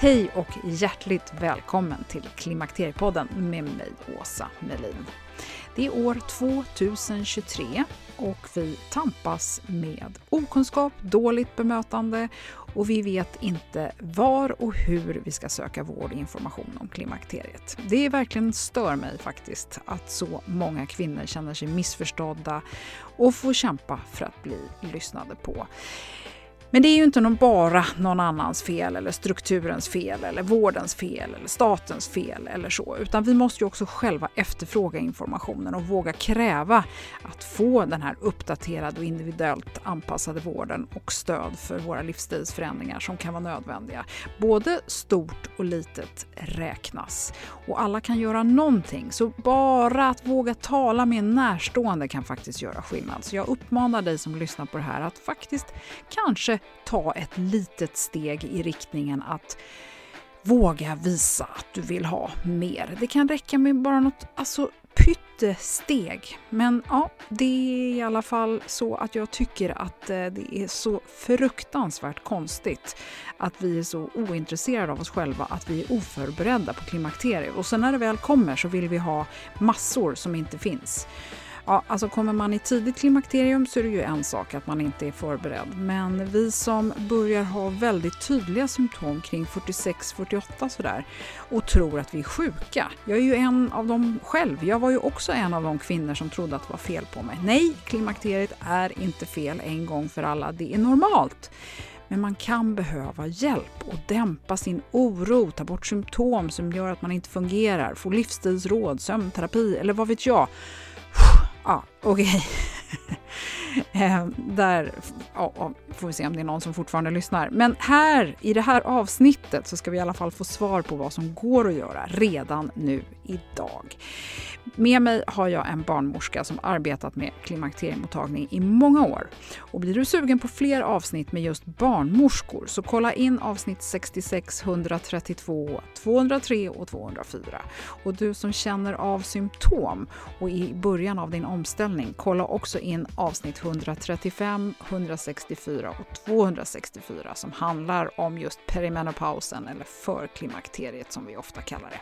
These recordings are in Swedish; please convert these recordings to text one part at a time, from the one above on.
Hej och hjärtligt välkommen till Klimakteriepodden med mig Åsa Melin. Det är år 2023 och vi tampas med okunskap, dåligt bemötande och vi vet inte var och hur vi ska söka vård och information om klimakteriet. Det är verkligen stör mig faktiskt att så många kvinnor känner sig missförstådda och får kämpa för att bli lyssnade på. Men det är ju inte någon bara någon annans fel eller strukturens fel eller vårdens fel eller statens fel eller så, utan vi måste ju också själva efterfråga informationen och våga kräva att få den här uppdaterade och individuellt anpassade vården och stöd för våra livsstilsförändringar som kan vara nödvändiga. Både stort och litet räknas och alla kan göra någonting, så bara att våga tala med en närstående kan faktiskt göra skillnad. Så jag uppmanar dig som lyssnar på det här att faktiskt kanske ta ett litet steg i riktningen att våga visa att du vill ha mer. Det kan räcka med bara något alltså, pyttesteg. Men ja, det är i alla fall så att jag tycker att eh, det är så fruktansvärt konstigt att vi är så ointresserade av oss själva att vi är oförberedda på klimakteriet. Och sen när det väl kommer så vill vi ha massor som inte finns. Ja, alltså kommer man i tidigt klimakterium så är det ju en sak att man inte är förberedd. Men vi som börjar ha väldigt tydliga symptom kring 46-48 sådär och tror att vi är sjuka. Jag är ju en av dem själv. Jag var ju också en av de kvinnor som trodde att det var fel på mig. Nej, klimakteriet är inte fel en gång för alla. Det är normalt. Men man kan behöva hjälp och dämpa sin oro, ta bort symptom som gör att man inte fungerar, få livsstilsråd, sömnterapi eller vad vet jag. Ja, okej. Okay. Ehm, där ja, får vi se om det är någon som fortfarande lyssnar. Men här i det här avsnittet så ska vi i alla fall få svar på vad som går att göra redan nu idag. Med mig har jag en barnmorska som arbetat med klimakteriemottagning i många år. Och blir du sugen på fler avsnitt med just barnmorskor så kolla in avsnitt 66, 132, 203 och 204. Och du som känner av symptom och i början av din omställning, kolla också in avsnitt 135, 164 och 264 som handlar om just perimenopausen eller förklimakteriet som vi ofta kallar det.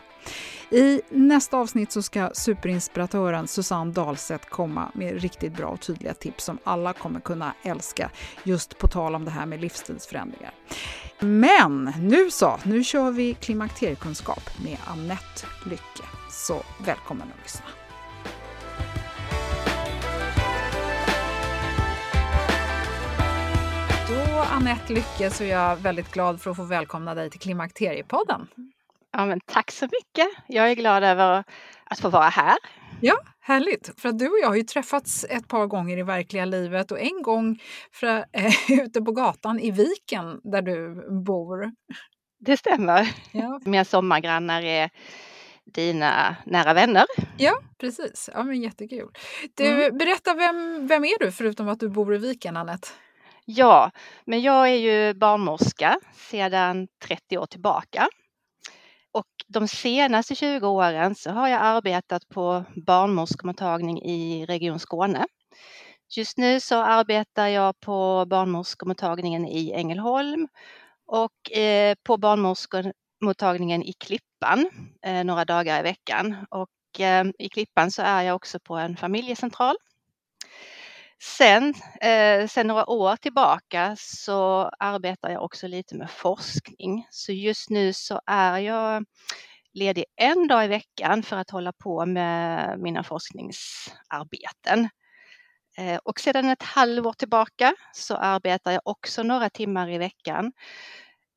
I nästa avsnitt så ska superinspiratören Susanne Dahlstedt komma med riktigt bra och tydliga tips som alla kommer kunna älska just på tal om det här med livsstilsförändringar. Men nu så, nu kör vi klimakteriekunskap med Annette Lycke. Så välkommen att lyssna. Då, Annette Lycke, så är jag väldigt glad för att få välkomna dig till Klimakteriepodden. Ja, men tack så mycket. Jag är glad över att få vara här. Ja, härligt. För att du och jag har ju träffats ett par gånger i verkliga livet och en gång för, äh, ute på gatan i viken där du bor. det stämmer. Ja. Mina sommargrannar är dina nära vänner. Ja, precis. Ja, men jättekul. Du, Mm. berätta, vem, vem är du förutom att du bor i Viken, Anette? Ja, men jag är ju barnmorska sedan 30 år tillbaka. Och de senaste 20 åren så har jag arbetat på barnmorskemottagning i Region Skåne. Just nu så arbetar jag på barnmorskemottagningen i Ängelholm och eh, på barnmorskemottagningen i Klippan eh, några dagar i veckan. Och eh, i Klippan så är jag också på en familjecentral. Sen, eh, sen några år tillbaka så arbetar jag också lite med forskning. Så just nu så är jag ledig en dag i veckan för att hålla på med mina forskningsarbeten. Eh, och sedan ett halvår tillbaka så arbetar jag också några timmar i veckan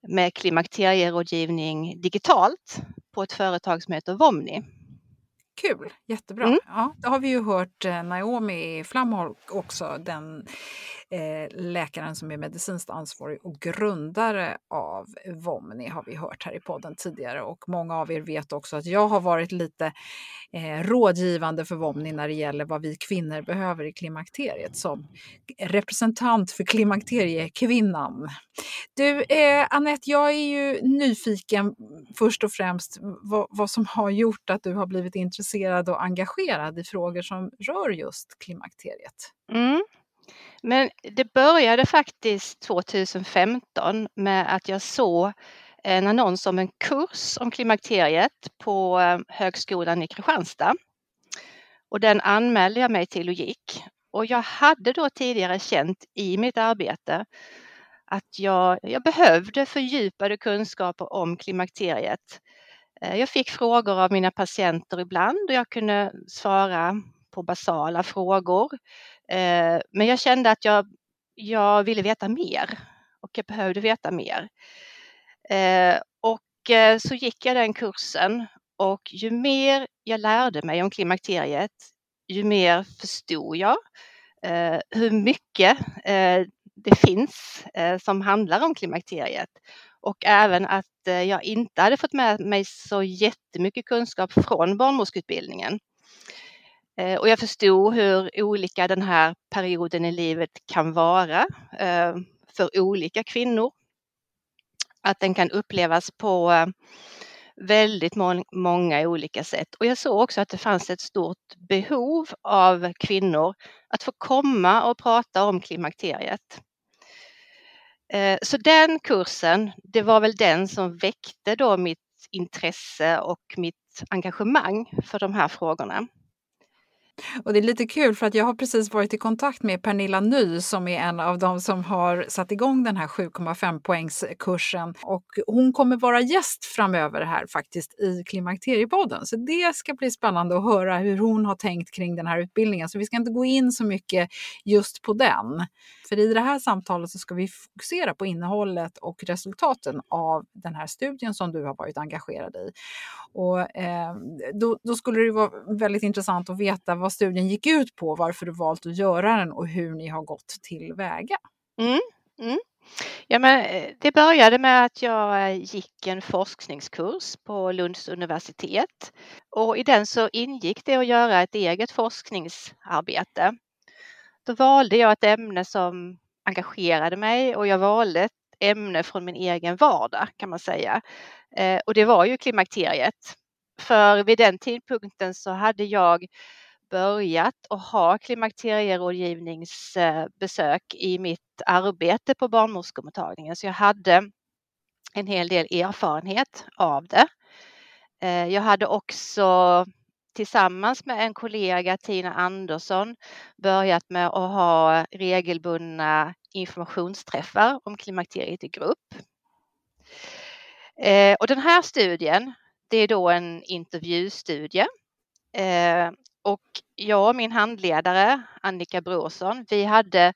med klimakterierådgivning digitalt på ett företag som heter Vomni. Kul, jättebra. Mm. Ja, det har vi ju hört eh, Naomi Flamholm också, den eh, läkaren som är medicinskt ansvarig och grundare av Vomni har vi hört här i podden tidigare och många av er vet också att jag har varit lite eh, rådgivande för Vomni när det gäller vad vi kvinnor behöver i klimakteriet som representant för klimakteriekvinnan. Du, eh, Anette, jag är ju nyfiken först och främst vad, vad som har gjort att du har blivit intresserad och engagerad i frågor som rör just klimakteriet. Mm. Men det började faktiskt 2015 med att jag såg eh, en annons om en kurs om klimakteriet på eh, Högskolan i Kristianstad. Och den anmälde jag mig till och gick. Och jag hade då tidigare känt i mitt arbete att jag, jag behövde fördjupade kunskaper om klimakteriet. Eh, jag fick frågor av mina patienter ibland och jag kunde svara på basala frågor. Eh, men jag kände att jag, jag ville veta mer och jag behövde veta mer. Eh, och så gick jag den kursen och ju mer jag lärde mig om klimakteriet, ju mer förstod jag hur mycket det finns som handlar om klimakteriet. Och även att eh, jag inte hade fått med mig så jättemycket kunskap från barnmorskeutbildningen. Eh, och jag förstod hur olika den här perioden i livet kan vara eh, för olika kvinnor. Att den kan upplevas på väldigt många olika sätt. Och jag såg också att det fanns ett stort behov av kvinnor att få komma och prata om klimakteriet. Eh, så den kursen, det var väl den som väckte då mitt intresse och mitt engagemang för de här frågorna. Och det är lite kul för att jag har precis varit i kontakt med Pernilla Ny som är en av de som har satt igång den här 7,5 poängskursen och hon kommer vara gäst framöver här faktiskt i Klimakteriepodden. Så det ska bli spännande att höra hur hon har tänkt kring den här utbildningen. Så vi ska inte gå in så mycket just på den. För i det här samtalet så ska vi fokusera på innehållet och resultaten av den här studien som du har varit engagerad i. Och, eh, då, då skulle det vara väldigt intressant att veta vad studien gick ut på, varför du valt att göra den och hur ni har gått tillväga. Mm, mm. Ja, men eh, det började med att jag eh, gick en forskningskurs på Lunds universitet och i den så ingick det att göra ett eget forskningsarbete. Då valde jag ett ämne som engagerade mig och jag valde ett ämne från min egen vardag kan man säga. Eh, och det var ju klimakteriet. För vid den tidpunkten så hade jag börjat att ha klimakterierådgivningsbesök i mitt arbete på barnmorskemottagningen. Så jag hade en hel del erfarenhet av det. Eh, jag hade också tillsammans med en kollega, Tina Andersson, börjat med att ha regelbundna informationsträffar om klimakteriet i grupp. Eh, och den här studien, det är då en intervjustudie. Eh, och jag och min handledare Annika Brorsson, vi hade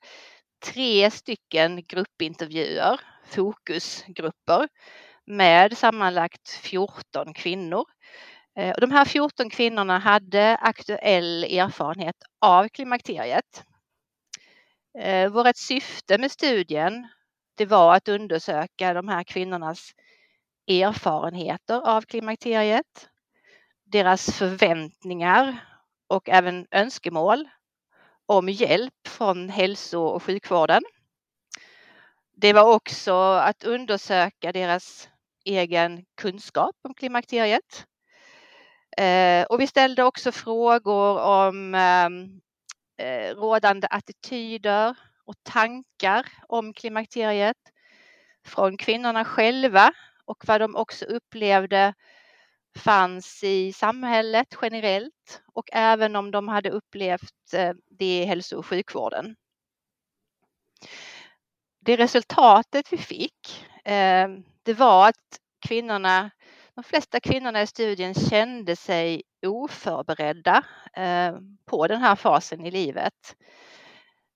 tre stycken gruppintervjuer, fokusgrupper med sammanlagt 14 kvinnor. Eh, och de här 14 kvinnorna hade aktuell erfarenhet av klimakteriet. Eh, vårt syfte med studien det var att undersöka de här kvinnornas erfarenheter av klimakteriet, deras förväntningar och även önskemål om hjälp från hälso och sjukvården. Det var också att undersöka deras egen kunskap om klimakteriet. Eh, och vi ställde också frågor om ehm, eh, rådande attityder och tankar om klimakteriet från kvinnorna själva och vad de också upplevde fanns i samhället generellt och även om de hade upplevt eh, det i hälso och sjukvården. Det resultatet vi fick, eh, det var att kvinnorna, de flesta kvinnorna i studien kände sig oförberedda eh, på den här fasen i livet.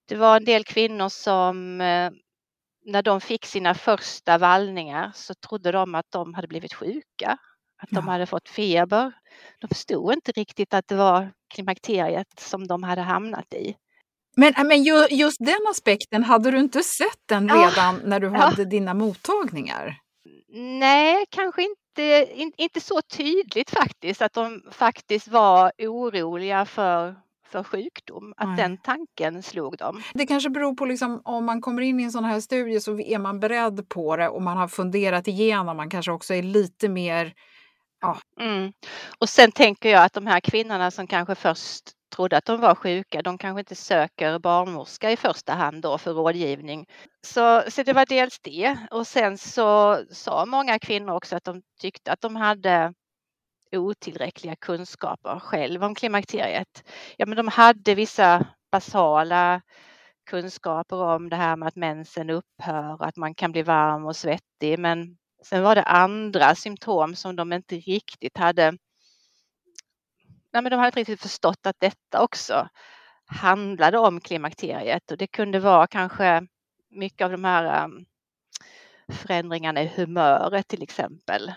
Det var en del kvinnor som när de fick sina första vallningar så trodde de att de hade blivit sjuka att de hade fått feber. De förstod inte riktigt att det var klimakteriet som de hade hamnat i. Men, äh, men just den aspekten, hade du inte sett den redan ja. när du hade ja. dina mottagningar? Nej, kanske inte, in, inte så tydligt faktiskt, att de faktiskt var oroliga för för sjukdom, att Nej. den tanken slog dem. Det kanske beror på liksom, om man kommer in i en sån här studie så är man beredd på det och man har funderat igenom, man kanske också är lite mer Ja. Mm. Och sen tänker jag att de här kvinnorna som kanske först trodde att de var sjuka, de kanske inte söker barnmorska i första hand då för rådgivning. Så, så det var dels det och sen så sa många kvinnor också att de tyckte att de hade otillräckliga kunskaper själv om klimakteriet. Ja, men de hade vissa basala kunskaper om det här med att mensen upphör, att man kan bli varm och svettig, men Sen var det andra symptom som de inte riktigt hade Nej, men de hade inte riktigt förstått att detta också handlade om klimakteriet och det kunde vara kanske mycket av de här um, förändringarna i humöret till exempel.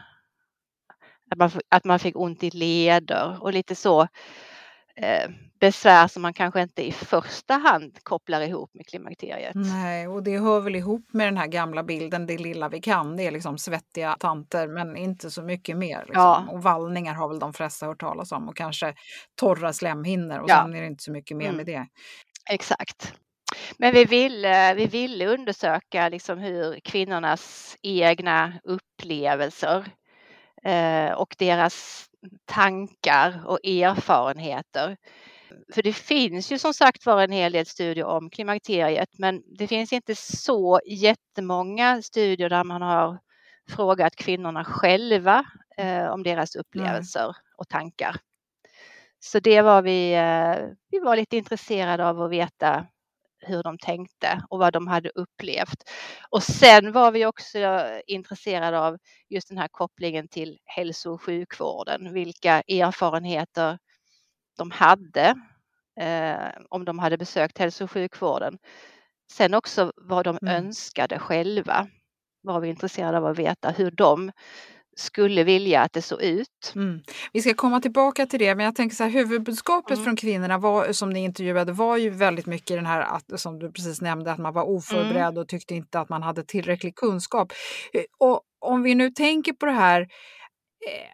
Att man, att man fick ont i leder och lite så besvär som man kanske inte i första hand kopplar ihop med klimakteriet. Nej, och det hör väl ihop med den här gamla bilden, det lilla vi kan. Det är liksom svettiga tanter men inte så mycket mer. Liksom. Ja. Och vallningar har väl de flesta hört talas om och kanske torra slemhinnor och ja. sen är det inte så mycket mer mm. med det. Exakt. Men vi ville, vi ville undersöka liksom hur kvinnornas egna upplevelser eh, och deras tankar och erfarenheter för det finns ju som sagt var en hel del studier om klimakteriet men det finns inte så jättemånga studier där man har frågat kvinnorna själva eh, om deras upplevelser mm. och tankar. Så det var vi, eh, vi var lite intresserade av att veta hur de tänkte och vad de hade upplevt. Och sen var vi också intresserade av just den här kopplingen till hälso och sjukvården, vilka erfarenheter de hade eh, om de hade besökt hälso och sjukvården. Sen också vad de mm. önskade själva var vi intresserade av att veta hur de skulle vilja att det såg ut. Mm. Vi ska komma tillbaka till det, men jag tänker så här, huvudbudskapet mm. från kvinnorna var, som ni intervjuade var ju väldigt mycket den här, att, som du precis nämnde, att man var oförberedd mm. och tyckte inte att man hade tillräcklig kunskap. Eh, och om vi nu tänker på det här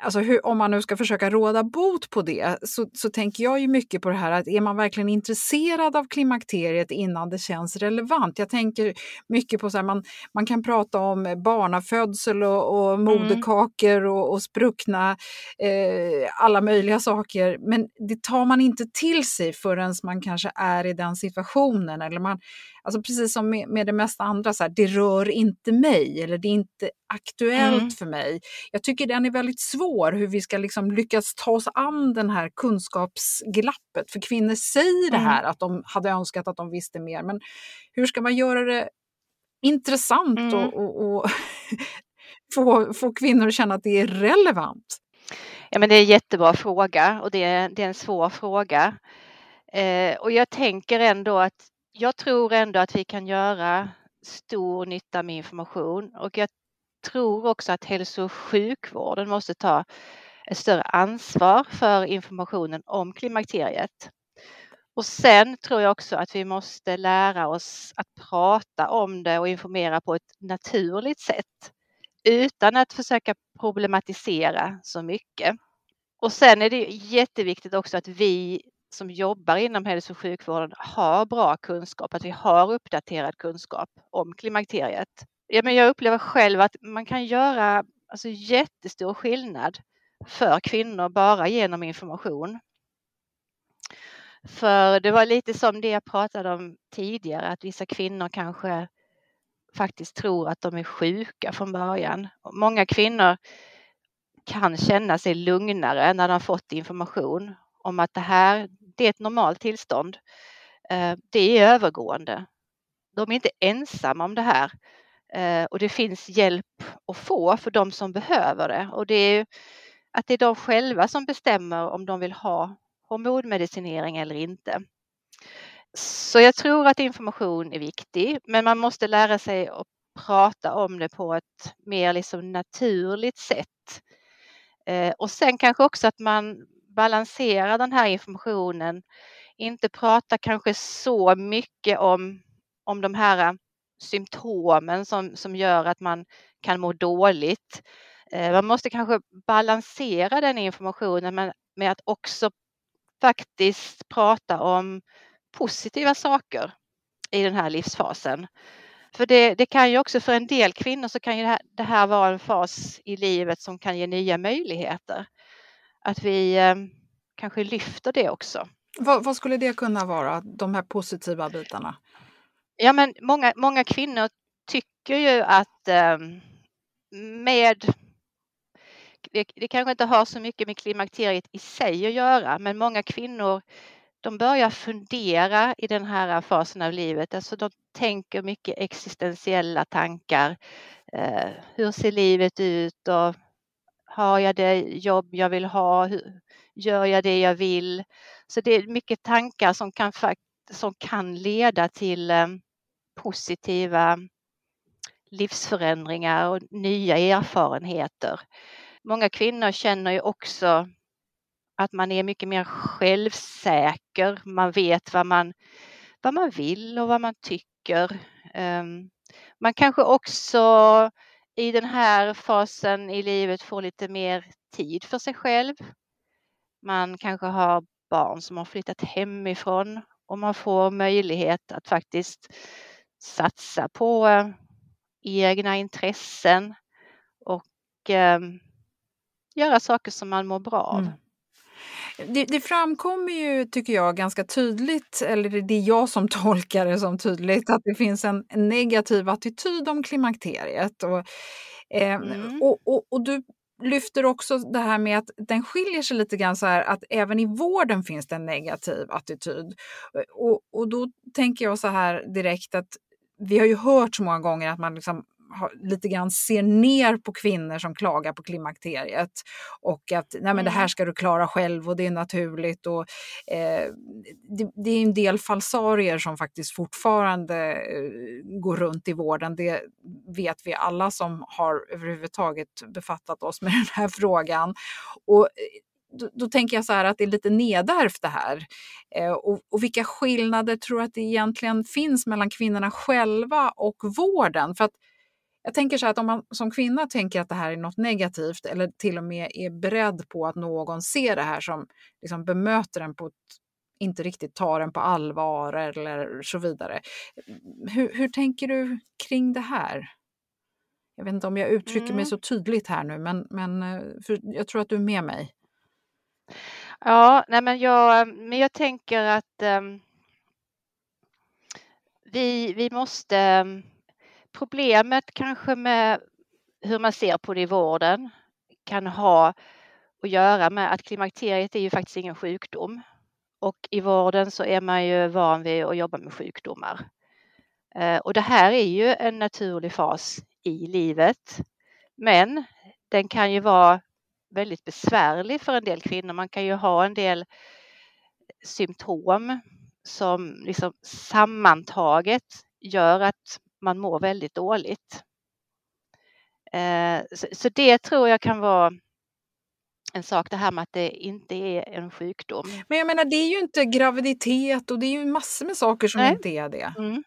alltså hur, om man nu ska försöka råda bot på det så, så tänker jag ju mycket på det här att är man verkligen intresserad av klimakteriet innan det känns relevant? Jag tänker mycket på så här, man, man kan prata om barnafödsel och, och mm. moderkakor och, och spruckna, eh, alla möjliga saker, men det tar man inte till sig förrän man kanske är i den situationen. Eller man, alltså precis som med, med det mesta andra, så här, det rör inte mig eller det är inte aktuellt mm. för mig. Jag tycker den är väldigt svår, hur vi ska liksom lyckas ta oss an den här kunskapsglappet. För kvinnor säger mm. det här att de hade önskat att de visste mer, men hur ska man göra det intressant mm. och, och, och få, få kvinnor att känna att det är relevant? Ja, men det är en jättebra fråga och det är, det är en svår fråga. Eh, och jag tänker ändå att jag tror ändå att vi kan göra stor nytta med information och jag tror också att hälso och sjukvården måste ta ett större ansvar för informationen om klimakteriet. Och sen tror jag också att vi måste lära oss att prata om det och informera på ett naturligt sätt utan att försöka problematisera så mycket. Och sen är det jätteviktigt också att vi som jobbar inom hälso och sjukvården har bra kunskap, att vi har uppdaterad kunskap om klimakteriet. Ja, men jag upplever själv att man kan göra alltså, jättestor skillnad för kvinnor bara genom information. För det var lite som det jag pratade om tidigare, att vissa kvinnor kanske faktiskt tror att de är sjuka från början. Många kvinnor kan känna sig lugnare när de fått information om att det här det är ett normalt tillstånd. Eh, det är övergående. De är inte ensamma om det här Eh, och det finns hjälp att få för de som behöver det och det är att det är de själva som bestämmer om de vill ha hormonmedicinering eller inte. Så jag tror att information är viktig, men man måste lära sig att prata om det på ett mer liksom naturligt sätt. Eh, och sen kanske också att man balanserar den här informationen, inte prata kanske så mycket om, om de här symptomen som, som gör att man kan må dåligt. Eh, man måste kanske balansera den informationen med, med att också faktiskt prata om positiva saker i den här livsfasen. För det, det, kan ju också för en del kvinnor så kan ju det här, det här, vara en fas i livet som kan ge nya möjligheter. Att vi eh, kanske lyfter det också. Vad, vad, skulle det kunna vara, de här positiva bitarna? Ja, men många, många kvinnor tycker ju att eh, med det, det kanske inte har så mycket med klimakteriet i sig att göra, men många kvinnor de börjar fundera i den här fasen av livet. Alltså de tänker mycket existentiella tankar. Eh, hur ser livet ut och har jag det jobb jag vill ha? Hur, gör jag det jag vill? Så det är mycket tankar som kan, som kan leda till eh, positiva livsförändringar och nya erfarenheter. Många kvinnor känner ju också att man är mycket mer självsäker. Man vet vad man, vad man vill och vad man tycker. Ehm, man kanske också i den här fasen i livet får lite mer tid för sig själv. Man kanske har barn som har flyttat hemifrån och man får möjlighet att faktiskt satsa på eh, egna intressen och eh, göra saker som man mår bra av. Mm. Det, det, framkommer ju, tycker jag, ganska tydligt, eller det är jag som tolkar det som tydligt, att det finns en negativ attityd om klimakteriet. Och, eh, mm. och, och, och, du lyfter också det här med att den skiljer sig lite grann så här att även i vården finns det en negativ attityd. Och, och då tänker jag så här direkt att vi har ju hört så många gånger att man liksom lite grann ser ner på kvinnor som klagar på klimakteriet. Och att nej men det här mm. ska du klara själv och det är naturligt. Och, eh, det, det, är en del falsarier som faktiskt fortfarande eh, går runt i vården. Det vet vi alla som har överhuvudtaget befattat oss med den här frågan. Och, eh, då, då, tänker jag så här att det är lite nedärvt det här. Eh, och, och, vilka skillnader tror du att det egentligen finns mellan kvinnorna själva och vården? För att jag tänker så här att om man som kvinna tänker att det här är något negativt eller till och med är beredd på att någon ser det här som liksom bemöter en på ett inte riktigt tar den på allvar eller så vidare. Hur, hur tänker du kring det här? Jag vet inte om jag uttrycker mm. mig så tydligt här nu, men, men eh, jag tror att du är med mig. Ja, nej men, jag, men jag tänker att um, vi, vi måste um, problemet kanske med hur man ser på det i vården kan ha att göra med att klimakteriet är ju faktiskt ingen sjukdom. Och i vården så är man ju van vid att jobba med sjukdomar. Eh, och det här är ju en naturlig fas i livet. Men den kan ju vara väldigt besvärlig för en del kvinnor. Man kan ju ha en del symptom som liksom sammantaget gör att man mår väldigt dåligt. Eh, så det tror jag kan vara en sak det här med att det inte är en sjukdom. Men jag menar det är ju inte graviditet och det är ju massor med saker som Nej. inte är det. Mm.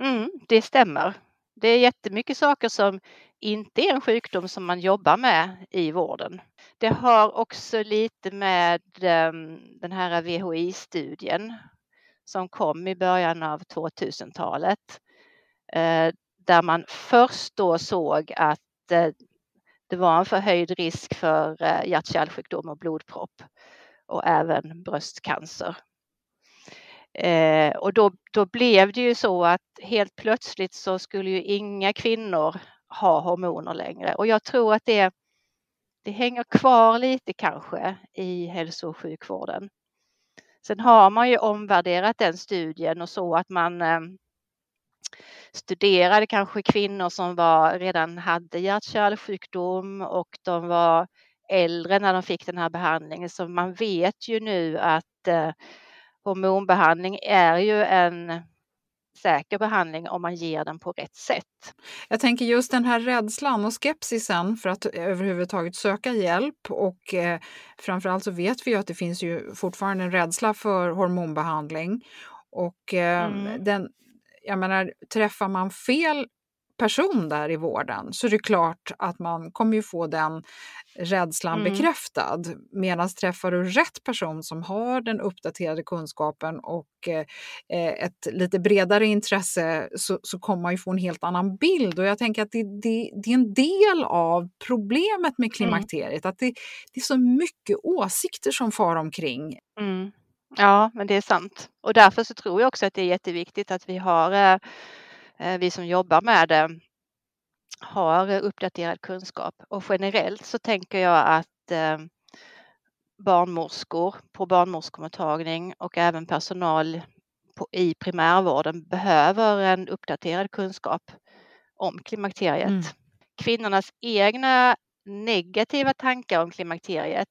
Mm, det stämmer. Det är jättemycket saker som inte är en sjukdom som man jobbar med i vården. Det har också lite med ehm, den här VHI-studien som kom i början av 2000-talet eh, där man först då såg att eh, det var en förhöjd risk för eh, hjärt-kärlsjukdom och blodpropp och även bröstcancer. Eh, och då, då blev det ju så att helt plötsligt så skulle ju inga kvinnor ha hormoner längre och jag tror att det, det hänger kvar lite kanske i hälso och sjukvården. Sen har man ju omvärderat den studien och så att man eh, studerade kanske kvinnor som var, redan hade hjärt-kärlsjukdom och de var äldre när de fick den här behandlingen. Så man vet ju nu att eh, hormonbehandling är ju en säker behandling om man ger den på rätt sätt. Jag tänker just den här rädslan och skepsisen för att överhuvudtaget söka hjälp och eh, framförallt så vet vi ju att det finns ju fortfarande en rädsla för hormonbehandling och eh, mm. den, jag menar, träffar man fel person där i vården så är det klart att man kommer ju få den rädslan mm. bekräftad. Medan träffar du rätt person som har den uppdaterade kunskapen och eh, ett lite bredare intresse så, så kommer man ju få en helt annan bild. Och jag tänker att det, det, det är en del av problemet med mm. klimakteriet, mm. att det, det, är så mycket åsikter som far omkring. Mm. Ja, men det är sant. Och därför så tror jag också att det är jätteviktigt att vi har, eh, eh, vi som jobbar med det, har uppdaterad kunskap. Och generellt så tänker jag att eh, barnmorskor på barnmorskemottagning och även personal på, i primärvården behöver en uppdaterad kunskap om klimakteriet. Mm. Kvinnornas egna negativa tankar om klimakteriet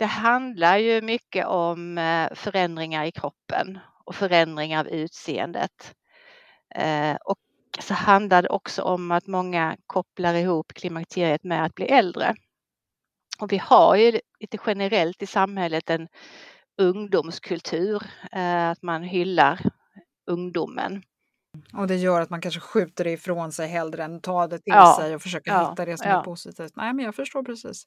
det handlar ju mycket om eh, förändringar i kroppen och förändringar av utseendet. Eh, och så handlar det också om att många kopplar ihop klimakteriet med att bli äldre. Och vi har ju lite generellt i samhället en ungdomskultur, eh, att man hyllar ungdomen. Och det gör att man kanske skjuter det ifrån sig hellre än tar det till ja, sig och försöker ja, hitta det som ja. är positivt. Nej, men jag förstår precis.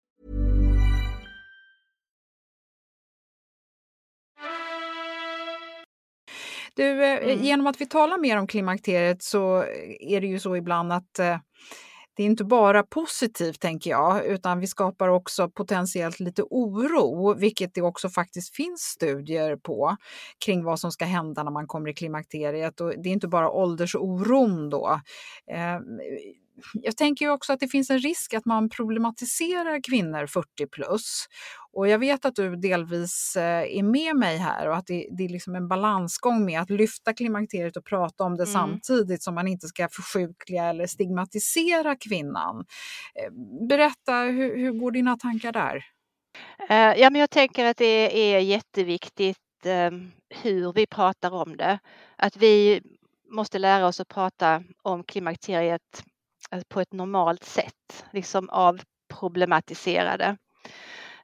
Du, eh, mm. genom att vi talar mer om klimakteriet så är det ju så ibland att eh, det är inte bara positivt tänker jag, utan vi skapar också potentiellt lite oro, vilket det också faktiskt finns studier på kring vad som ska hända när man kommer i klimakteriet. Och det är inte bara åldersoron då. Eh, jag tänker också att det finns en risk att man problematiserar kvinnor 40 plus Och jag vet att du delvis eh, är med mig här och att det, det är liksom en balansgång med att lyfta klimakteriet och prata om det mm. samtidigt som man inte ska försjukliga eller stigmatisera kvinnan. Eh, berätta, hur, hur går dina tankar där? Ja, men jag tänker att det är jätteviktigt ehm, hur vi pratar om det. Att vi måste lära oss att prata om klimakteriet eh, på ett normalt sätt, liksom avproblematisera det. Eh,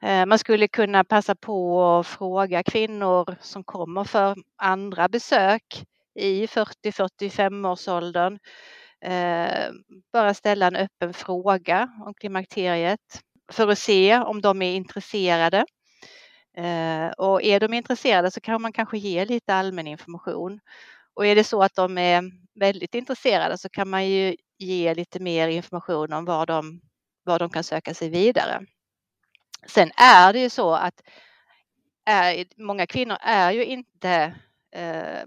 Eh, man skulle kunna passa på att fråga kvinnor som kommer för andra besök i 40-45 årsåldern. Eh, bara ställa en öppen fråga om klimakteriet för att se om de är intresserade. Eh, och är de intresserade så kan man kanske ge lite allmän information. Och är det så att de är väldigt intresserade så kan man ju ge lite mer information om var de, var de kan söka sig vidare. Sen är det ju så att är, många kvinnor är ju inte eh,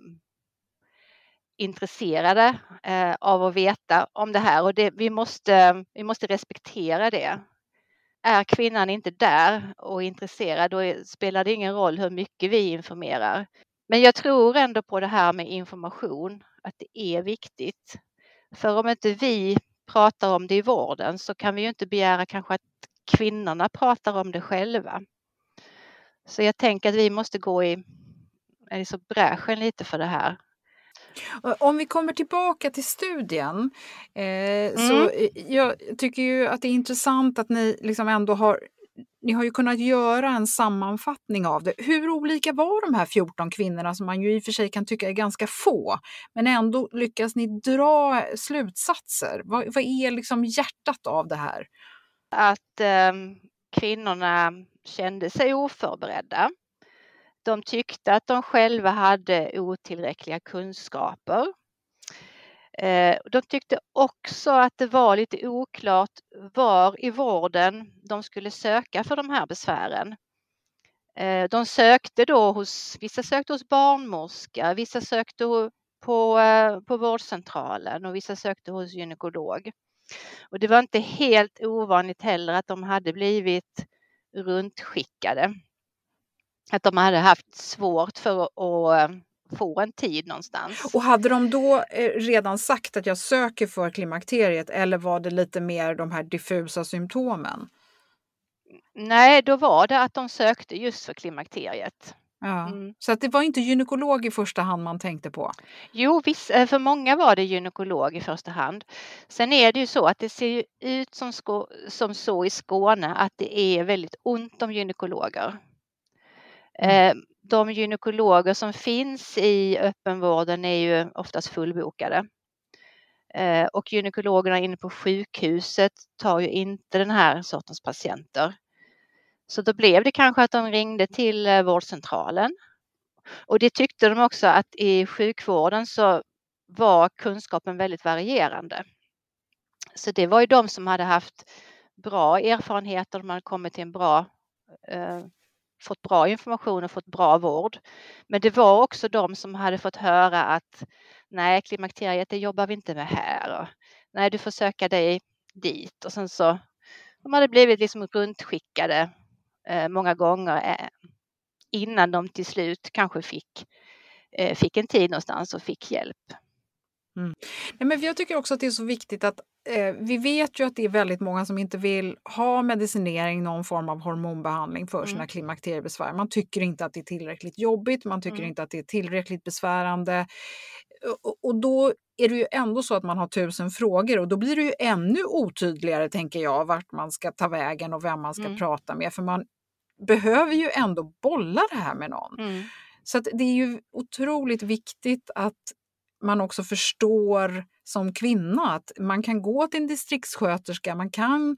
intresserade eh, av att veta om det här och det, vi, måste, vi måste respektera det. Är kvinnan inte där och intresserad då spelar det ingen roll hur mycket vi informerar. Men jag tror ändå på det här med information, att det är viktigt. För om inte vi pratar om det i vården så kan vi ju inte begära kanske att kvinnorna pratar om det själva. Så jag tänker att vi måste gå i liksom bräschen lite för det här. Om vi kommer tillbaka till studien eh, mm. så jag tycker ju att det är intressant att ni liksom ändå har ni har ju kunnat göra en sammanfattning av det. Hur olika var de här 14 kvinnorna som man ju i och för sig kan tycka är ganska få, men ändå lyckas ni dra slutsatser? Vad, vad är liksom hjärtat av det här? Att eh, kvinnorna kände sig oförberedda. De tyckte att de själva hade otillräckliga kunskaper. Eh, de tyckte också att det var lite oklart var i vården de skulle söka för de här besvären. Eh, de sökte då hos, vissa sökte hos barnmorska, vissa sökte på, eh, på vårdcentralen och vissa sökte hos gynekolog. Och det var inte helt ovanligt heller att de hade blivit runtskickade. Att de hade haft svårt för att få en tid någonstans. Och hade de då eh, redan sagt att jag söker för klimakteriet eller var det lite mer de här diffusa symptomen? Nej, då var det att de sökte just för klimakteriet. Ja. Mm. Så att det var inte gynekolog i första hand man tänkte på? Jo, viss, eh, för många var det gynekolog i första hand. Sen är det ju så att det ser ut som, som så i Skåne att det är väldigt ont om gynekologer. Mm. Eh, de gynekologer som finns i öppenvården är ju oftast fullbokade. Eh, och gynekologerna inne på sjukhuset tar ju inte den här sortens patienter. Så då blev det kanske att de ringde till eh, vårdcentralen. Och det tyckte de också att i sjukvården så var kunskapen väldigt varierande. Så det var ju de som hade haft bra erfarenheter, de hade kommit till en bra eh, fått bra information och fått bra vård. Men det var också de som hade fått höra att nej, klimakteriet det jobbar vi inte med här. Och, nej, du får söka dig dit. Och sen så de hade blivit liksom runtskickade många gånger eh, innan de till slut kanske fick, eh, fick en tid någonstans och fick hjälp. Mm. Nej, men jag tycker också att det är så viktigt att eh, vi vet ju att det är väldigt många som inte vill ha medicinering, någon form av hormonbehandling för sina mm. klimakteriebesvär. Man tycker inte att det är tillräckligt jobbigt, man tycker mm. inte att det är tillräckligt besvärande. Och, och, då är det ju ändå så att man har tusen frågor och då blir det ju ännu otydligare, tänker jag, vart man ska ta vägen och vem man ska mm. prata med. För man behöver ju ändå bolla det här med någon. Mm. Så det är ju otroligt viktigt att man också förstår som kvinna att man kan gå till en distriktssköterska, man kan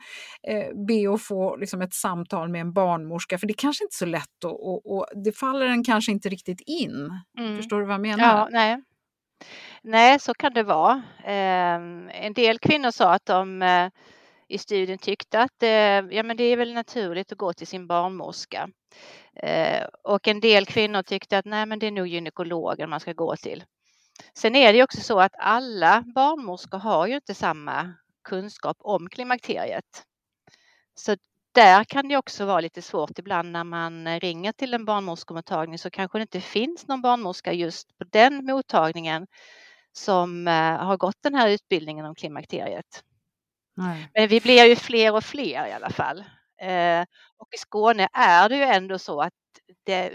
eh, be att få liksom, ett samtal med en barnmorska för det är kanske inte är så lätt och, och, och det faller en kanske inte riktigt in. Mm. Förstår du vad jag menar? Ja, nej nej, så kan det vara. Ehm, en del kvinnor sa att de eh, i studien tyckte att eh, ja, men det är väl naturligt att gå till sin barnmorska. Eh, och en del kvinnor tyckte att nej, men det är nog gynekologen man ska gå till. Sen är det också så att alla barnmorskor har ju inte samma kunskap om klimakteriet. Så där kan det också vara lite svårt ibland när man ringer till en barnmorskemottagning så kanske det inte finns någon barnmorska just på den mottagningen som eh, har gått den här utbildningen om klimakteriet. Nej. Men vi blir ju fler och fler i alla fall. Eh, och i Skåne är det ju ändå så att det,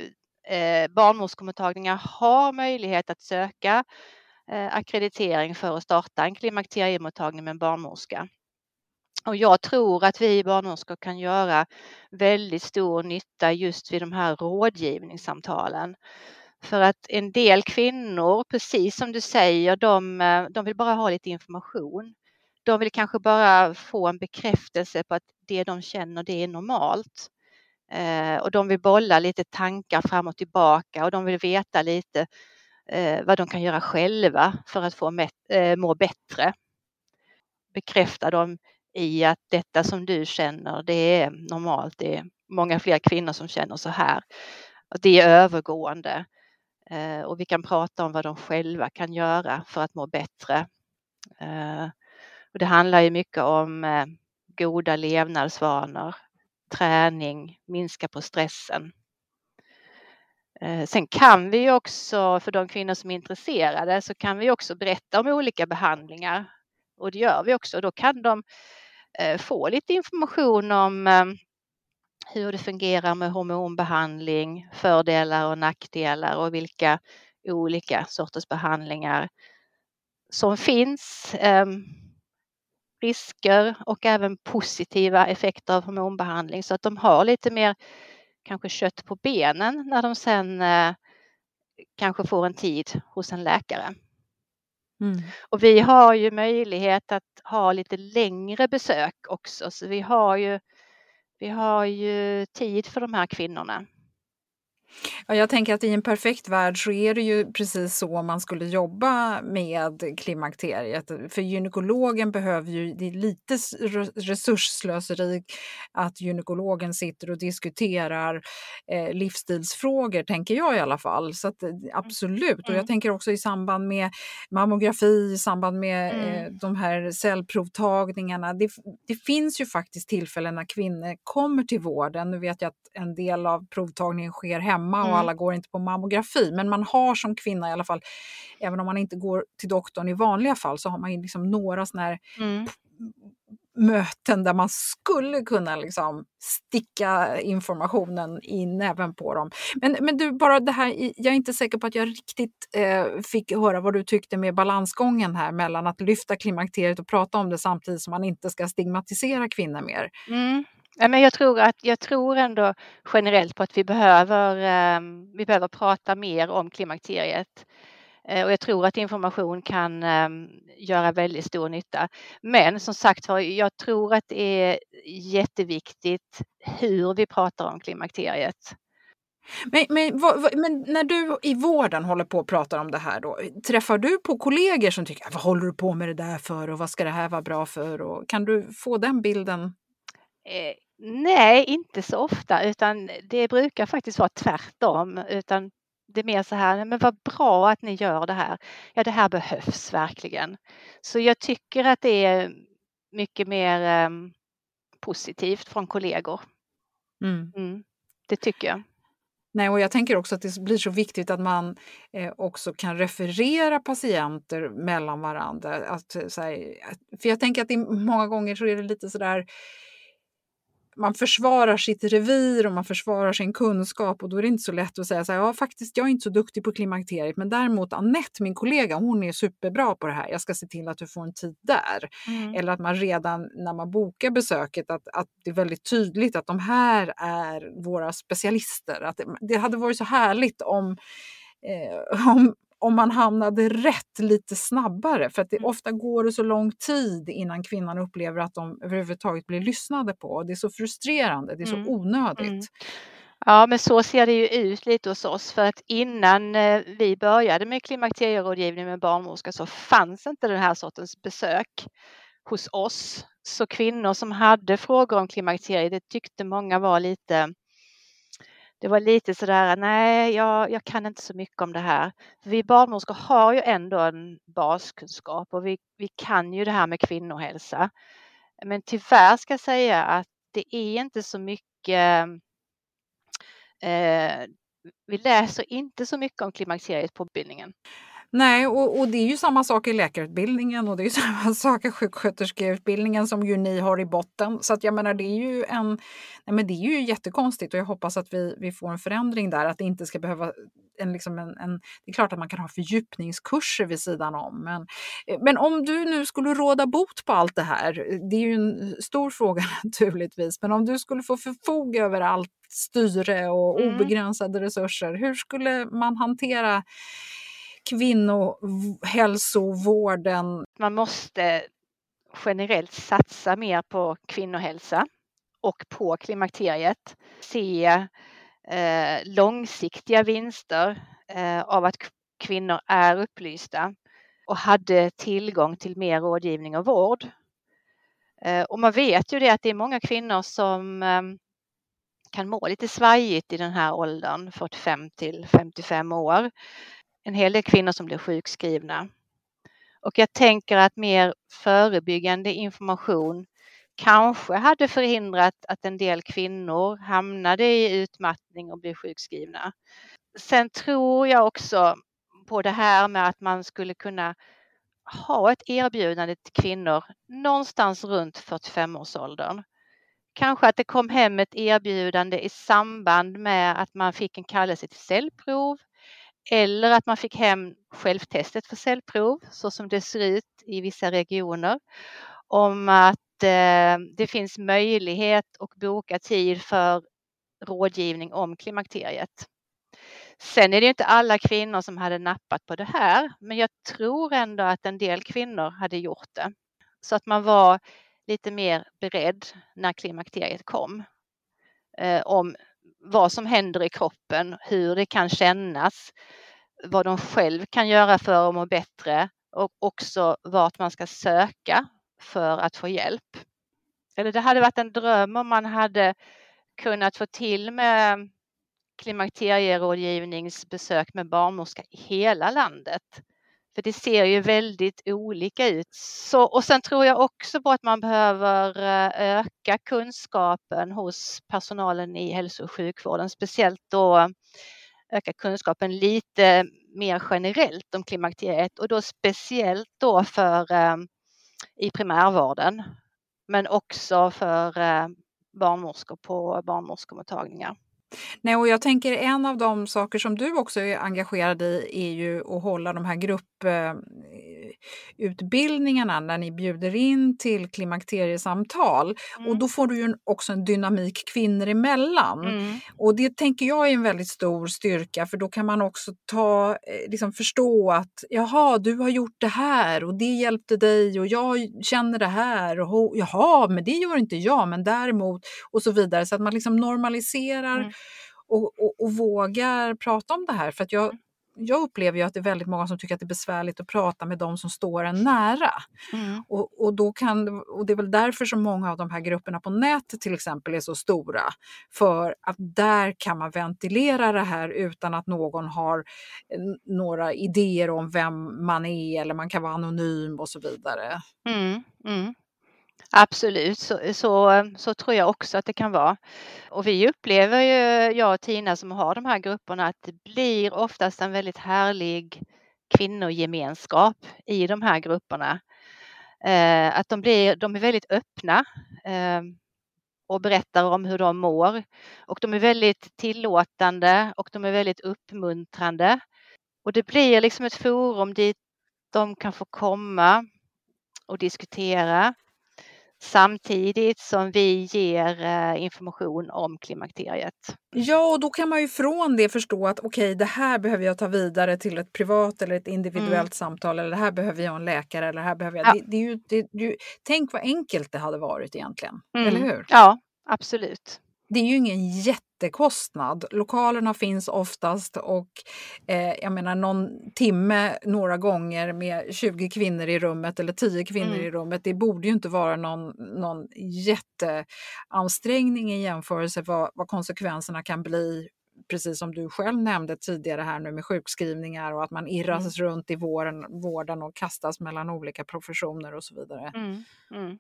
eh, barnmorskemottagningar har möjlighet att söka eh, akkreditering för att starta en klimakteriemottagning med en barnmorska. Och jag tror att vi barnmorskor kan göra väldigt stor nytta just vid de här rådgivningssamtalen. För att en del kvinnor, precis som du säger, de, eh, de vill bara ha lite information. De vill kanske bara få en bekräftelse på att det de känner det är normalt. Eh, och de vill bolla lite tankar fram och tillbaka och de vill veta lite eh, vad de kan göra själva för att få eh, må bättre. Bekräfta dem i att detta som du känner, det är normalt. Det är många fler kvinnor som känner så här. Att det är övergående eh, och vi kan prata om vad de själva kan göra för att må bättre. Eh, och det handlar ju mycket om eh, goda levnadsvanor, träning, minska på stressen. Sen kan vi också, för de kvinnor som är intresserade, så kan vi också berätta om olika behandlingar. Och det gör vi också. Då kan de Eh, få lite information om ehm, hur det fungerar med hormonbehandling, fördelar och nackdelar och vilka olika sorters behandlingar som finns ehm, risker och även positiva effekter av hormonbehandling så att de har lite mer kanske kött på benen när de sen eh, kanske får en tid hos en läkare. Mm. Och vi har ju möjlighet att ha lite längre besök också så vi har ju, vi har ju tid för de här kvinnorna. Ja, jag tänker att i en perfekt värld så är det ju precis så man skulle jobba med klimakteriet. För gynekologen behöver ju, det är lite resursslöseri att gynekologen sitter och diskuterar eh, livsstilsfrågor, tänker jag i alla fall. Så att, eh, absolut, mm. och jag mm. tänker också i samband med mammografi, i samband med mm. eh, de här cellprovtagningarna. Det, det finns ju faktiskt tillfällen när kvinnor kommer till vården. Nu vet jag att en del av provtagningen sker hemma hemma och mm. alla går inte på mammografi. Men man har som kvinna i alla fall, även om man inte går till doktorn i vanliga fall, så har man liksom några sådana här mm. möten där man skulle kunna liksom sticka informationen i näven på dem. Men, men du, bara det här, jag är inte säker på att jag riktigt eh, fick höra vad du tyckte med balansgången här mellan att lyfta klimakteriet och prata om det samtidigt som man inte ska stigmatisera kvinnor mer. Mm men jag, tror att, jag tror ändå generellt på att vi behöver, ehm, vi behöver prata mer om klimakteriet. Eh, och jag tror att information kan ehm, göra väldigt stor nytta. Men som sagt var, jag tror att det är jätteviktigt hur vi pratar om klimakteriet. Men, men, vad, men, när du i vården håller på och pratar om det här, då, träffar du på kollegor som tycker vad håller du på med det där för och vad ska det här vara bra för? Och kan du få den bilden? Eh, Nej, inte så ofta utan det brukar faktiskt vara tvärtom. Utan det är mer så här, men vad bra att ni gör det här. Ja, det här behövs verkligen. Så jag tycker att det är mycket mer um, positivt från kollegor. Mm. Mm, det tycker jag. Nej, och jag tänker också att det blir så viktigt att man eh, också kan referera patienter mellan varandra. Att, så här, för jag tänker att det, många gånger så är det lite sådär man försvarar sitt revir och man försvarar sin kunskap och då är det inte så lätt att säga så här, ja faktiskt jag är inte så duktig på klimakteriet men däremot Annette, min kollega, hon är superbra på det här. Jag ska se till att du får en tid där. Mm. Eller att man redan när man bokar besöket att, att det är väldigt tydligt att de här är våra specialister. Att det, det hade varit så härligt om Eh, om, om man hamnade rätt lite snabbare. För att det, mm. ofta går det så lång tid innan kvinnan upplever att de överhuvudtaget blir lyssnade på. Det är så frustrerande, det är så mm. onödigt. Mm. Ja, men så ser det ju ut lite hos oss för att innan eh, vi började med klimakterierådgivning med barnmorska så fanns inte den här sortens besök hos oss. Så kvinnor som hade frågor om klimakteriet, det tyckte många var lite det var lite sådär, nej, jag, jag kan inte så mycket om det här. Vi barnmorskor har ju ändå en baskunskap och vi, vi kan ju det här med kvinnohälsa. Men tyvärr ska jag säga att det är inte så mycket eh, vi läser inte så mycket om klimakteriet på utbildningen. Nej, och, och, det är ju samma sak i läkarutbildningen och det är samma sak i sjuksköterskeutbildningen som ju ni har i botten. Så att jag menar, det är ju en, nej men det är ju jättekonstigt och jag hoppas att vi, vi får en förändring där, att det inte ska behöva en, liksom en, en, det är klart att man kan ha fördjupningskurser vid sidan om. Men, men om du nu skulle råda bot på allt det här, det är ju en stor fråga naturligtvis, men om du skulle få förfoga över allt styre och mm. obegränsade resurser, hur skulle man hantera kvinnohälsovården? Man måste generellt satsa mer på kvinnohälsa och på klimakteriet. Se eh, långsiktiga vinster eh, av att kvinnor är upplysta och hade tillgång till mer rådgivning och vård. Eh, och man vet ju det att det är många kvinnor som eh, kan må lite svajigt i den här åldern, 45 till 55 år en hel del kvinnor som blir sjukskrivna. Och jag tänker att mer förebyggande information kanske hade förhindrat att en del kvinnor hamnade i utmattning och blev sjukskrivna. Sen tror jag också på det här med att man skulle kunna ha ett erbjudande till kvinnor någonstans runt 45-årsåldern. Kanske att det kom hem ett erbjudande i samband med att man fick en kallelse till cellprov eller att man fick hem självtestet för cellprov så som det ser ut i vissa regioner. Om att eh, det finns möjlighet att boka tid för rådgivning om klimakteriet. Sen är det inte alla kvinnor som hade nappat på det här, men jag tror ändå att en del kvinnor hade gjort det. Så att man var lite mer beredd när klimakteriet kom. Eh, om vad som händer i kroppen, hur det kan kännas, vad de själv kan göra för att må bättre och också vart man ska söka för att få hjälp. Eller det hade varit en dröm om man hade kunnat få till med klimakterierådgivningsbesök med barnmorska i hela landet. För det ser ju väldigt olika ut. Så, och sen tror jag också på att man behöver eh, öka kunskapen hos personalen i hälso och sjukvården, speciellt då öka kunskapen lite mer generellt om klimakteriet och då speciellt då för eh, i primärvården men också för eh, barnmorskor på barnmorskemottagningar. Nej, och jag tänker en av de saker som du också är engagerad i är ju att hålla de här grupp eh, grupputbildningarna när ni bjuder in till klimakteriesamtal. Mm. Och då får du ju också en dynamik kvinnor emellan. Mm. Och det tänker jag är en väldigt stor styrka för då kan man också ta, eh, liksom förstå att jaha, du har gjort det här och det hjälpte dig och jag känner det här. Och jaha, men det gör inte jag, men däremot och så vidare. Så att man liksom normaliserar mm och, och, och vågar prata om det här. För att jag, mm. Jag upplever ju att det är väldigt många som tycker att det är besvärligt att prata med de som står en nära. Mm. Och, och, då kan, och det är väl därför som många av de här grupperna på nätet till exempel är så stora. För att där kan man ventilera det här utan att någon har några idéer om vem man är eller man kan vara anonym och så vidare. Mm. Mm. Absolut, så, så, så, tror jag också att det kan vara. Och vi upplever ju, jag och Tina som har de här grupperna, att det blir oftast en väldigt härlig kvinnogemenskap i de här grupperna. Eh, att de, blir, de är väldigt öppna eh, och berättar om hur de mår. Och de är väldigt tillåtande och de är väldigt uppmuntrande. Och det blir liksom ett forum dit de kan få komma och diskutera samtidigt som vi ger eh, information om klimakteriet. Ja, och då kan man ju från det förstå att okej, okay, det här behöver jag ta vidare till ett privat eller ett individuellt mm. samtal eller det här behöver jag en läkare eller här behöver jag... Ja. Det, det, är ju, det, det, tänk vad enkelt det hade varit egentligen, mm. eller hur? Ja, absolut det är ju ingen jättekostnad. Lokalerna finns oftast och eh, jag menar någon timme några gånger med 20 kvinnor i rummet eller 10 kvinnor mm. i rummet. Det borde ju inte vara någon, någon jätteansträngning i jämförelse vad, vad konsekvenserna kan bli precis som du själv nämnde tidigare här nu med sjukskrivningar och att man irras mm. runt i vården, vården och kastas mellan olika professioner och så vidare. Mm. Mm.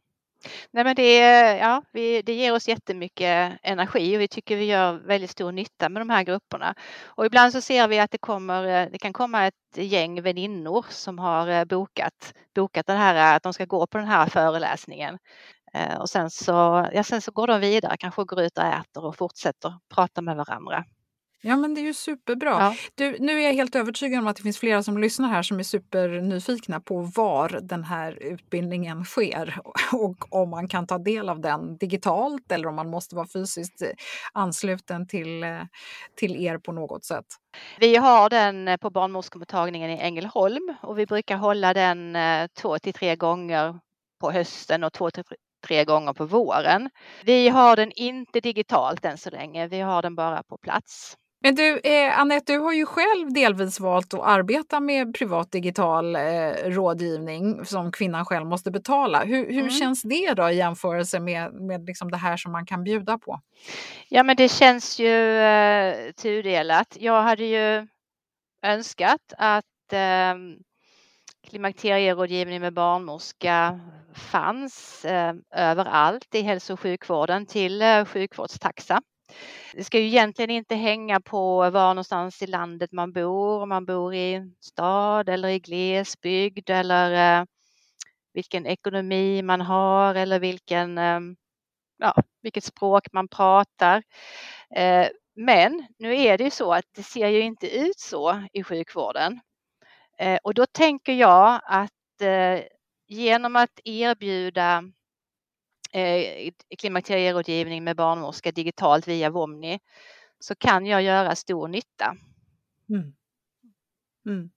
Nej, men det, ja, vi, det ger oss jättemycket energi och vi tycker vi gör väldigt stor nytta med de här grupperna. Och ibland så ser vi att det, kommer, eh, det kan komma ett gäng väninnor som har eh, bokat, bokat den här, att de ska gå på den här föreläsningen. Eh, och sen så, ja, sen så går de vidare, kanske går ut och äter och fortsätter prata med varandra. Ja, men det är ju superbra. Ja. Du, nu är jag helt övertygad om att det finns flera som lyssnar här som är supernyfikna på var den här utbildningen sker och om man kan ta del av den digitalt eller om man måste vara fysiskt ansluten till, till er på något sätt. Vi har den på barnmorskemottagningen i Ängelholm och vi brukar hålla den eh, två till tre gånger på hösten och två till tre gånger på våren. Vi har den inte digitalt än så länge, vi har den bara på plats. Men du, eh, Anette, du har ju själv delvis valt att arbeta med privat digital eh, rådgivning som kvinnan själv måste betala. Hur, hur mm. känns det då i jämförelse med, med liksom det här som man kan bjuda på? Ja, men det känns ju eh, tudelat. Jag hade ju önskat att eh, klimakterierådgivning med barnmorska fanns eh, överallt i hälso och sjukvården till eh, sjukvårdstaxa. Det ska ju egentligen inte hänga på var någonstans i landet man bor, om man bor i stad eller i glesbygd eller eh, vilken ekonomi man har eller vilken, ehm, ja, vilket språk man pratar. Eh, men nu är det ju så att det ser ju inte ut så i sjukvården. Eh, och då tänker jag att genom att erbjuda Eh, klimakterierådgivning med barnmorska digitalt via Vomni så kan jag göra stor nytta. Mm. Mm.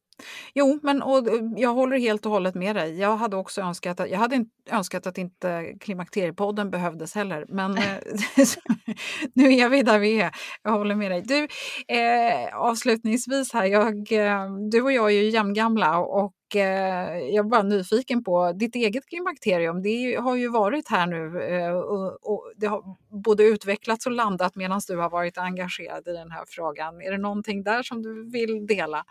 Jo, men och, eh, jag håller helt och hållet med dig. Jag hade också önskat att, jag hade önskat att inte Klimakteriepodden behövdes heller. Men eh, nu är vi där vi är. Jag håller med dig. Du, eh, avslutningsvis här, jag, du och jag är ju jämngamla och eh, jag är bara nyfiken på ditt eget klimakterium. Det har ju varit här nu eh, och, och, det har både utvecklats och landat medan du har varit engagerad i den här frågan. Är det någonting där som du vill dela?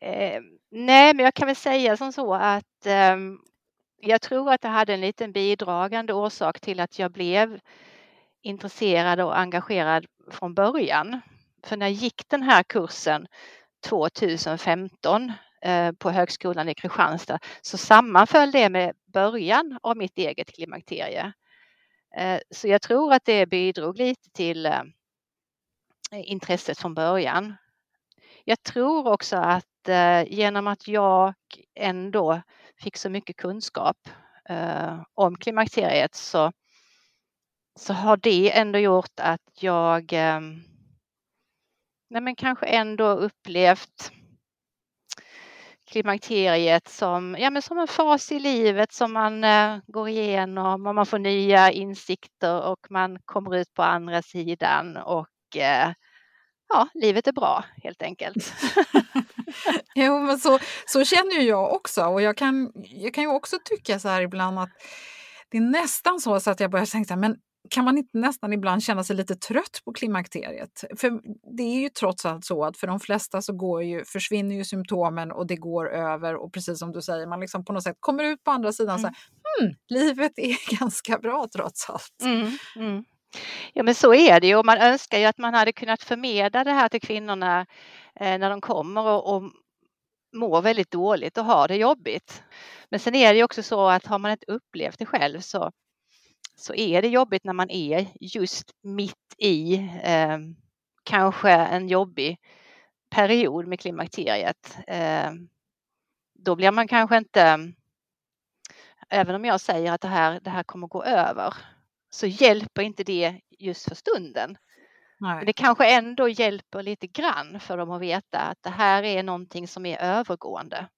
Eh, nej, men jag kan väl säga som så att eh, jag tror att det hade en liten bidragande orsak till att jag blev intresserad och engagerad från början. För när jag gick den här kursen 2015 Eh, på Högskolan i Kristianstad så sammanföll det med början av mitt eget klimakterie. Eh, så jag tror att det bidrog lite till eh, intresset från början. Jag tror också att genom att jag ändå fick så mycket kunskap om klimakteriet så, så har det ändå gjort att jag ehm, nej men kanske ändå upplevt klimakteriet som, ja, men som en fas i livet som man eh, går igenom och man får nya insikter och man kommer ut på andra sidan och eh, ja, livet är bra helt enkelt. jo, men så, så känner ju jag också och jag kan, jag kan ju också tycka så här ibland att det är nästan så, så att jag börjar tänka men kan man inte nästan ibland känna sig lite trött på klimakteriet? För det är ju trots allt så att för de flesta så går ju, försvinner ju symptomen och det går över och precis som du säger, man liksom på något sätt kommer ut på andra sidan mm. så här, hmm, livet är ganska bra trots allt. Mm, mm. Ja men så är det ju och man önskar ju att man hade kunnat förmedla det här till kvinnorna eh, när de kommer och, och mår väldigt dåligt och har det jobbigt. Men sen är det ju också så att har man inte upplevt det själv så, så är det jobbigt när man är just mitt i eh, kanske en jobbig period med klimakteriet. Eh, då blir man kanske inte, även om jag säger att det här, det här kommer gå över, så hjälper inte det just för stunden. Nej. det kanske ändå hjälper lite grann för dem att veta att det här är någonting som är övergående.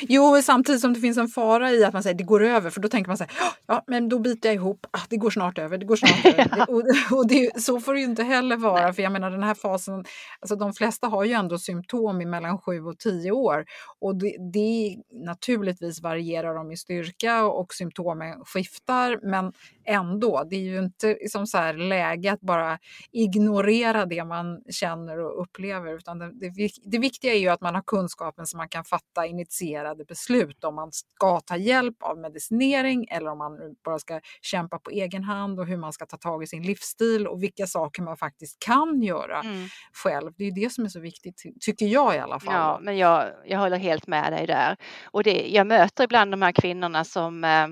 Jo, samtidigt som det finns en fara i att man säger det går över, för då tänker man så här, ja, men då biter jag ihop, ah, det går snart över, det går snart över. Och, och det, så får det ju inte heller vara, Nej. för jag menar den här fasen, alltså de flesta har ju ändå symptom i mellan 7 och 10 år och det, det naturligtvis varierar de i styrka och symptomen skiftar, men ändå, det är ju inte liksom så här läge att bara ignorera det man känner och upplever, utan det, det, det viktiga är ju att man har kunskapen så man kan fatta initiera informerade beslut om man ska ta hjälp av medicinering eller om man bara ska kämpa på egen hand och hur man ska ta tag i sin livsstil och vilka saker man faktiskt kan göra mm. själv. Det är det som är så viktigt, tycker jag i alla fall. Ja, men jag, jag håller helt med dig där. Och det, jag möter ibland de här kvinnorna som eh,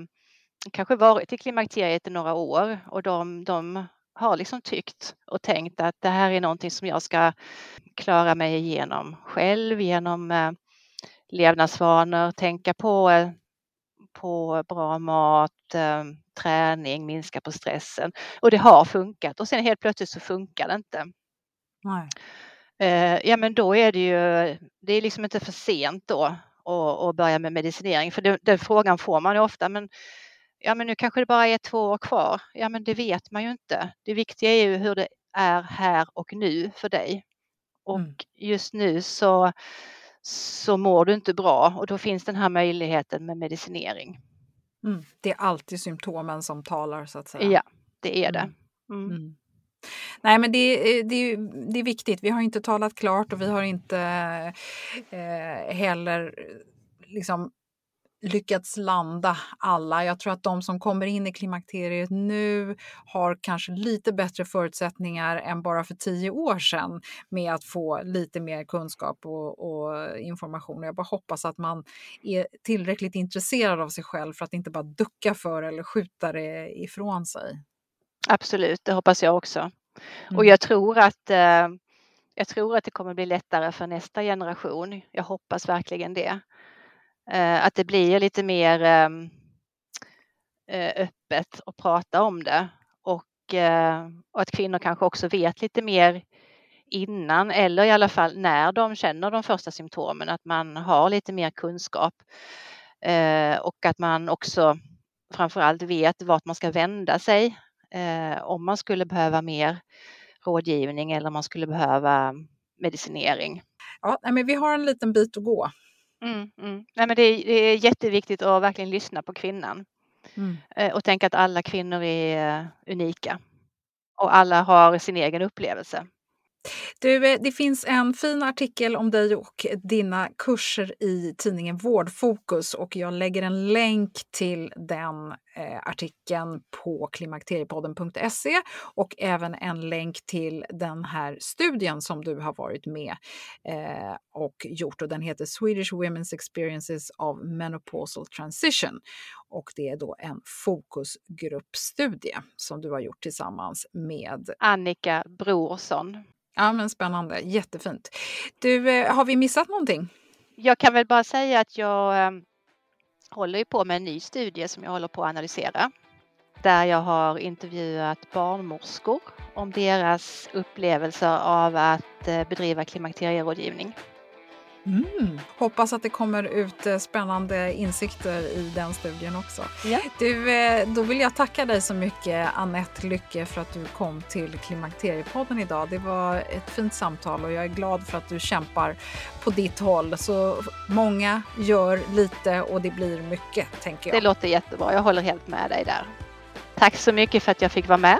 kanske varit i klimakteriet i några år och de, de har liksom tyckt och tänkt att det här är någonting som jag ska klara mig igenom själv genom eh, levnadsvanor, tänka på, eh, på bra mat, eh, träning, minska på stressen. Och det har funkat och sen helt plötsligt så funkar det inte. Nej. Ja men då är det ju, det är liksom inte för sent då att börja med medicinering för det, den frågan får man ju ofta men ja men nu kanske det bara är två år kvar. Ja men det vet man ju inte. Det viktiga är ju hur det är här och nu för dig. Och mm. just nu så, så mår du inte bra och då finns den här möjligheten med medicinering. Mm. Det är alltid symptomen som talar så att säga. Ja, det är det. Mm. mm. Nej, men det, det, det är viktigt. Vi har inte talat klart och vi har inte eh, heller liksom lyckats landa alla. Jag tror att de som kommer in i klimakteriet nu har kanske lite bättre förutsättningar än bara för tio år sedan med att få lite mer kunskap och, och information. Jag bara hoppas att man är tillräckligt intresserad av sig själv för att inte bara ducka för eller skjuta det ifrån sig. Absolut, det hoppas jag också. Mm. Och jag tror att eh, jag tror att det kommer bli lättare för nästa generation. Jag hoppas verkligen det. Eh, att det blir lite mer ehm, eh, öppet att prata om det. Och, eh, och att kvinnor kanske också vet lite mer innan eller i alla fall när de känner de första symptomen, att man har lite mer kunskap. Eh, och att man också framförallt vet vart man ska vända sig eh, om man skulle behöva mer rådgivning eller om man skulle behöva medicinering. Ja, men vi har en liten bit att gå. Mm, mm. Nej, men det, är, det är jätteviktigt att verkligen lyssna på kvinnan mm. Eh, och tänka att alla kvinnor är eh, unika och alla har sin egen upplevelse. Du, eh, det finns en fin artikel om dig och dina kurser i tidningen Vårdfokus och jag lägger en länk till den eh, artikeln på klimakteriepodden.se och även en länk till den här studien som du har varit med eh, och gjort och den heter Swedish Women's Experiences of Menopausal Transition och det är då en fokusgruppstudie som du har gjort tillsammans med Annika Brorsson. Ja, men spännande. Jättefint. Du, eh, har vi missat någonting? Jag kan väl bara säga att jag ehm, håller håller på med en ny studie som jag håller på att analysera. Där jag har intervjuat barnmorskor om deras upplevelser av att eh, bedriva klimakterierådgivning. Mm. Hoppas att det kommer ut eh, spännande insikter i den studien också. Ja. Du, eh, då vill jag tacka dig så mycket Annette Lycke för att du kom till Klimakteriepodden idag. Det var ett fint samtal och jag är glad för att du kämpar på ditt håll. Så många gör lite och det blir mycket, tänker jag. Det låter jättebra. Jag håller helt med dig där. Tack så mycket för att jag fick vara med.